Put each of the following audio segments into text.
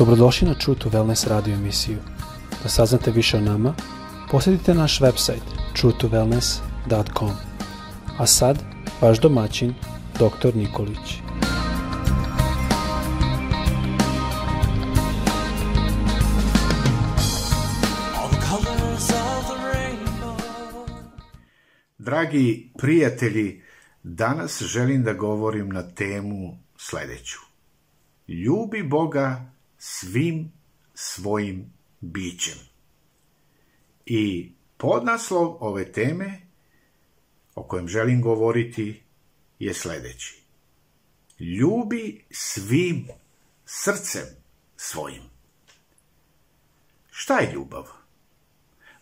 Dobrodošli na True to Wellness radio emisiju. Da saznate više o nama, posjetite naš website truetowellness.com. A sad, vaš domaćin, dr. Nikolić. Dragi prijatelji, danas želim da govorim na temu sljedeću. Ljubi Boga svim svojim bićem. I podnaslov ove teme o kojem želim govoriti je sljedeći. Ljubi svim srcem svojim. Šta je ljubav?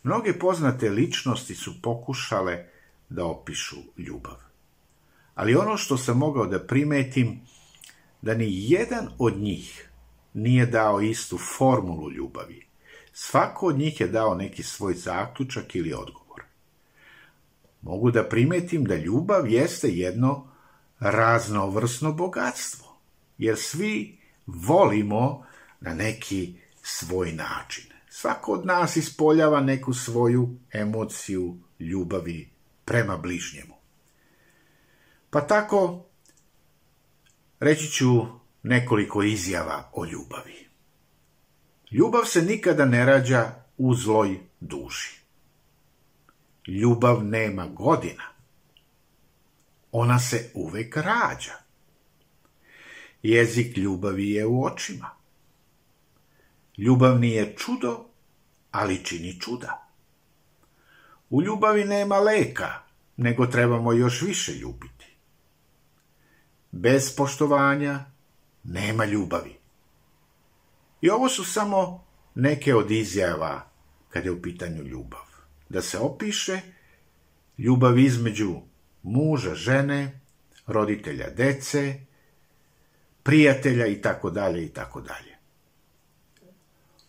Mnoge poznate ličnosti su pokušale da opišu ljubav. Ali ono što sam mogao da primetim, da ni jedan od njih nije dao istu formulu ljubavi. Svako od njih je dao neki svoj zaključak ili odgovor. Mogu da primetim da ljubav jeste jedno raznovrsno bogatstvo, jer svi volimo na neki svoj način. Svako od nas ispoljava neku svoju emociju ljubavi prema bližnjemu. Pa tako, reći ću nekoliko izjava o ljubavi. Ljubav se nikada ne rađa u zloj duši. Ljubav nema godina. Ona se uvek rađa. Jezik ljubavi je u očima. Ljubav nije čudo, ali čini čuda. U ljubavi nema leka, nego trebamo još više ljubiti. Bez poštovanja nema ljubavi. I ovo su samo neke od izjava kad je u pitanju ljubav. Da se opiše ljubav između muža, žene, roditelja, dece, prijatelja i tako dalje i tako dalje.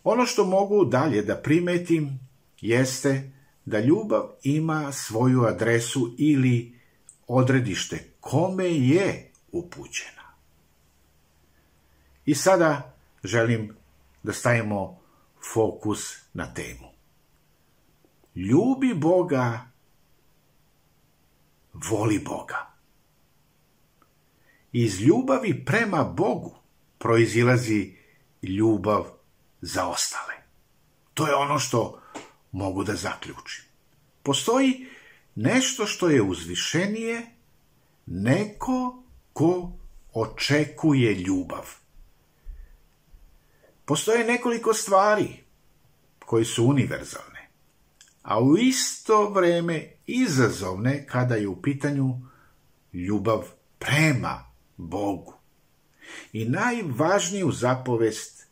Ono što mogu dalje da primetim jeste da ljubav ima svoju adresu ili odredište kome je upućena. I sada želim da stavimo fokus na temu. Ljubi Boga, voli Boga. Iz ljubavi prema Bogu proizilazi ljubav za ostale. To je ono što mogu da zaključim. Postoji nešto što je uzvišenije, neko ko očekuje ljubav. Postoje nekoliko stvari koje su univerzalne, a u isto vrijeme izazovne kada je u pitanju ljubav prema Bogu. I najvažniju zapovest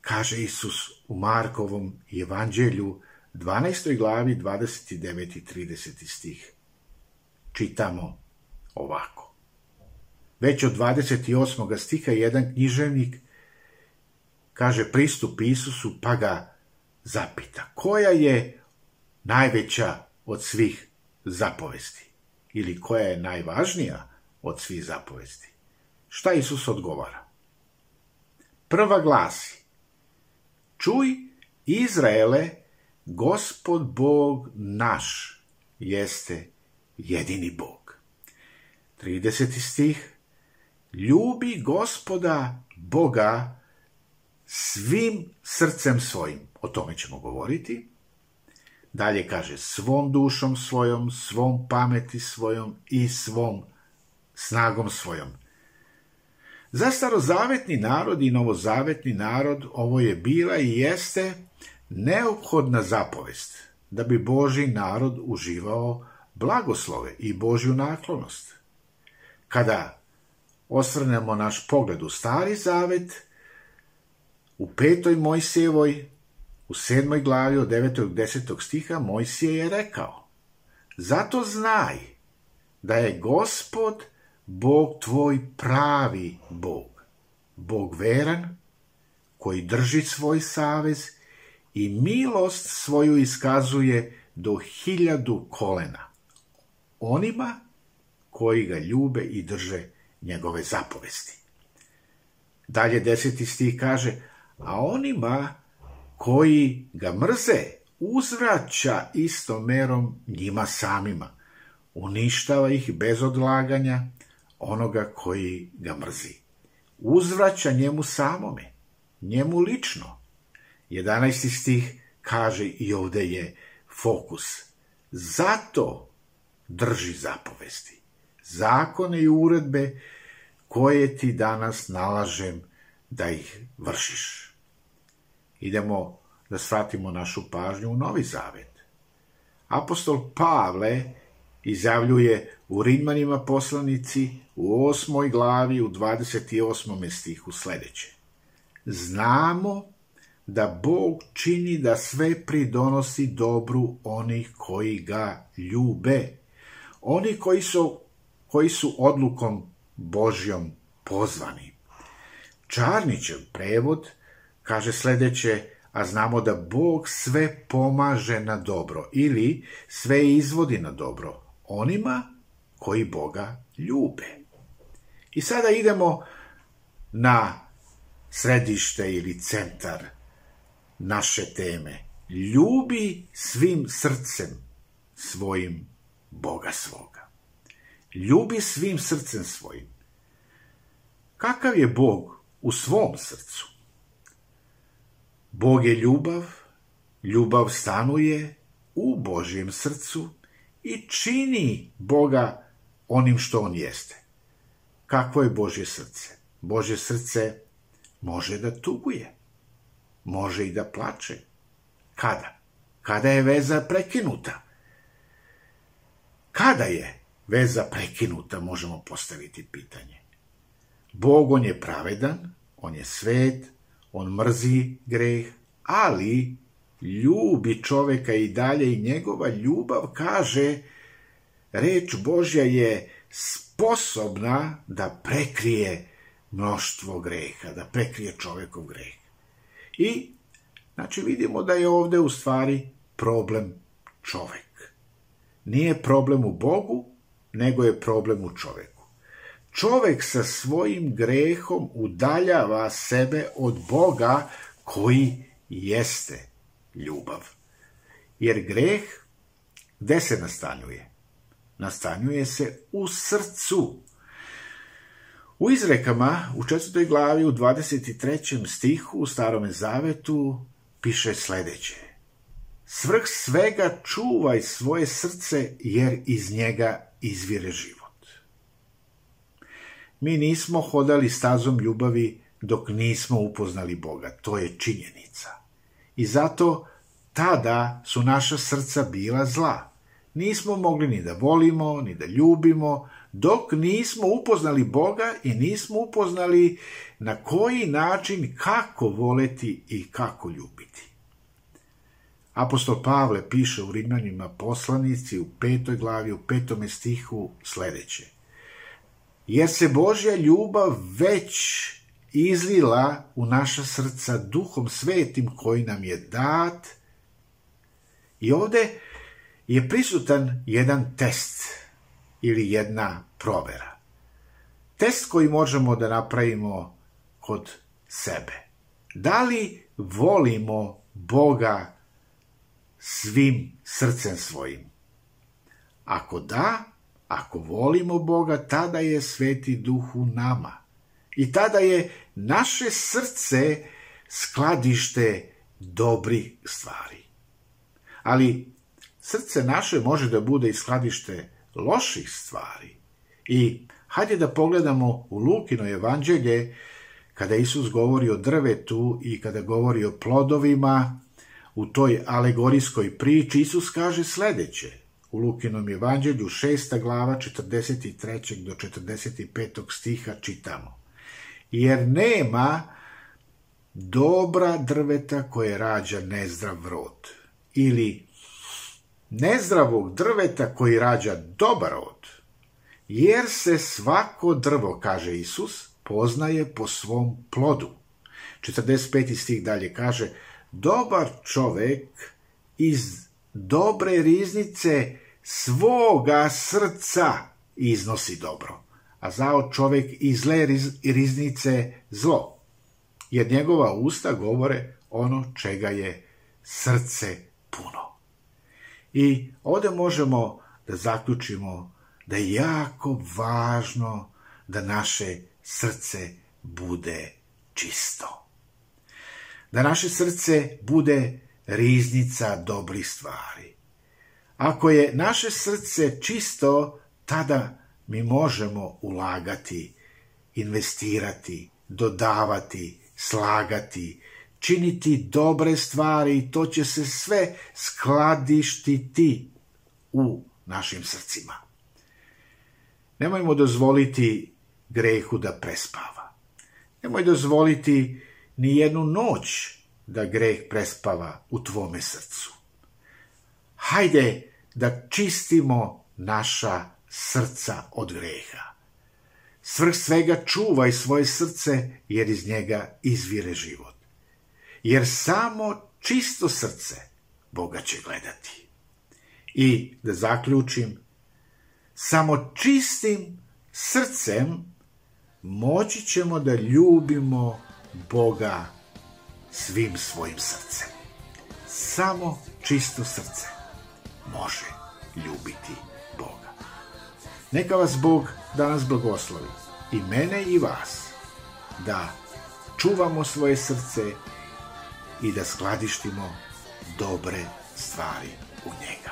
kaže Isus u Markovom evanđelju 12. glavi 29. i 30. stih. Čitamo ovako. Već od 28. stiha jedan književnik kaže pristup Isusu pa ga zapita koja je najveća od svih zapovesti ili koja je najvažnija od svih zapovesti. Šta Isus odgovara? Prva glasi Čuj Izraele, gospod Bog naš jeste jedini Bog. 30. stih Ljubi gospoda Boga svim srcem svojim. O tome ćemo govoriti. Dalje kaže svom dušom svojom, svom pameti svojom i svom snagom svojom. Za starozavetni narod i novozavetni narod ovo je bila i jeste neophodna zapovest da bi Boži narod uživao blagoslove i Božju naklonost. Kada osvrnemo naš pogled u stari zavet, u petoj Mojsijevoj, u sedmoj glavi od devetog desetog stiha Mojsije je rekao Zato znaj da je gospod Bog tvoj pravi Bog, Bog veran, koji drži svoj savez i milost svoju iskazuje do hiljadu kolena onima koji ga ljube i drže njegove zapovesti. Dalje deseti stih kaže, a onima koji ga mrze uzvraća istom merom njima samima. Uništava ih bez odlaganja onoga koji ga mrzi. Uzvraća njemu samome, njemu lično. 11. stih kaže i ovdje je fokus. Zato drži zapovesti. Zakone i uredbe koje ti danas nalažem da ih vršiš idemo da shvatimo našu pažnju u Novi Zavet. Apostol Pavle izjavljuje u Rimanima poslanici u osmoj glavi u 28. stihu sljedeće. Znamo da Bog čini da sve pridonosi dobru onih koji ga ljube. Oni koji su, koji su odlukom Božjom pozvani. Čarnićev prevod – Kaže sljedeće, a znamo da Bog sve pomaže na dobro ili sve izvodi na dobro onima koji Boga ljube. I sada idemo na središte ili centar naše teme. Ljubi svim srcem svojim Boga svoga. Ljubi svim srcem svojim. Kakav je Bog u svom srcu? Bog je ljubav, ljubav stanuje u Božjem srcu i čini Boga onim što On jeste. Kako je Božje srce? Božje srce može da tuguje, može i da plače. Kada? Kada je veza prekinuta? Kada je veza prekinuta, možemo postaviti pitanje. Bog, On je pravedan, On je svet, on mrzi greh, ali ljubi čoveka i dalje i njegova ljubav kaže reč Božja je sposobna da prekrije mnoštvo greha, da prekrije čovekov greh. I, znači, vidimo da je ovdje u stvari problem čovek. Nije problem u Bogu, nego je problem u čoveku čovjek sa svojim grehom udaljava sebe od Boga koji jeste ljubav. Jer greh gde se nastanjuje? Nastanjuje se u srcu. U izrekama u četvrtoj glavi u 23. stihu u starome zavetu piše sljedeće. Svrh svega čuvaj svoje srce jer iz njega izvire život. Mi nismo hodali stazom ljubavi dok nismo upoznali Boga. To je činjenica. I zato tada su naša srca bila zla. Nismo mogli ni da volimo, ni da ljubimo, dok nismo upoznali Boga i nismo upoznali na koji način kako voleti i kako ljubiti. Apostol Pavle piše u Rimanjima poslanici u petoj glavi, u petome stihu sljedeće jer se Božja ljubav već izlila u naša srca duhom svetim koji nam je dat. I ovdje je prisutan jedan test ili jedna provera. Test koji možemo da napravimo kod sebe. Da li volimo Boga svim srcem svojim? Ako da, ako volimo Boga, tada je sveti duh u nama. I tada je naše srce skladište dobri stvari. Ali srce naše može da bude i skladište loših stvari. I hajde da pogledamo u Lukino evanđelje, kada Isus govori o drvetu i kada govori o plodovima, u toj alegorijskoj priči Isus kaže sljedeće. U Lukinom evanđelju šesta glava 43. do 45. stiha čitamo. Jer nema dobra drveta koje rađa nezdrav rod ili nezdravog drveta koji rađa dobar rod. Jer se svako drvo, kaže Isus, poznaje po svom plodu. 45. stih dalje kaže, dobar čovek iz dobre riznice svoga srca iznosi dobro, a zao čovjek i zle riznice zlo, jer njegova usta govore ono čega je srce puno. I ovdje možemo da zaključimo da je jako važno da naše srce bude čisto. Da naše srce bude riznica dobrih stvari. Ako je naše srce čisto, tada mi možemo ulagati, investirati, dodavati, slagati, činiti dobre stvari i to će se sve skladištiti u našim srcima. Nemojmo dozvoliti grehu da prespava. Nemoj dozvoliti ni jednu noć da greh prespava u tvome srcu. Hajde da čistimo naša srca od greha. Svrh svega čuvaj svoje srce jer iz njega izvire život. Jer samo čisto srce Boga će gledati. I da zaključim, samo čistim srcem moći ćemo da ljubimo Boga svim svojim srcem. Samo čisto srce može ljubiti Boga. Neka vas Bog danas blagoslovi i mene i vas da čuvamo svoje srce i da skladištimo dobre stvari u njega.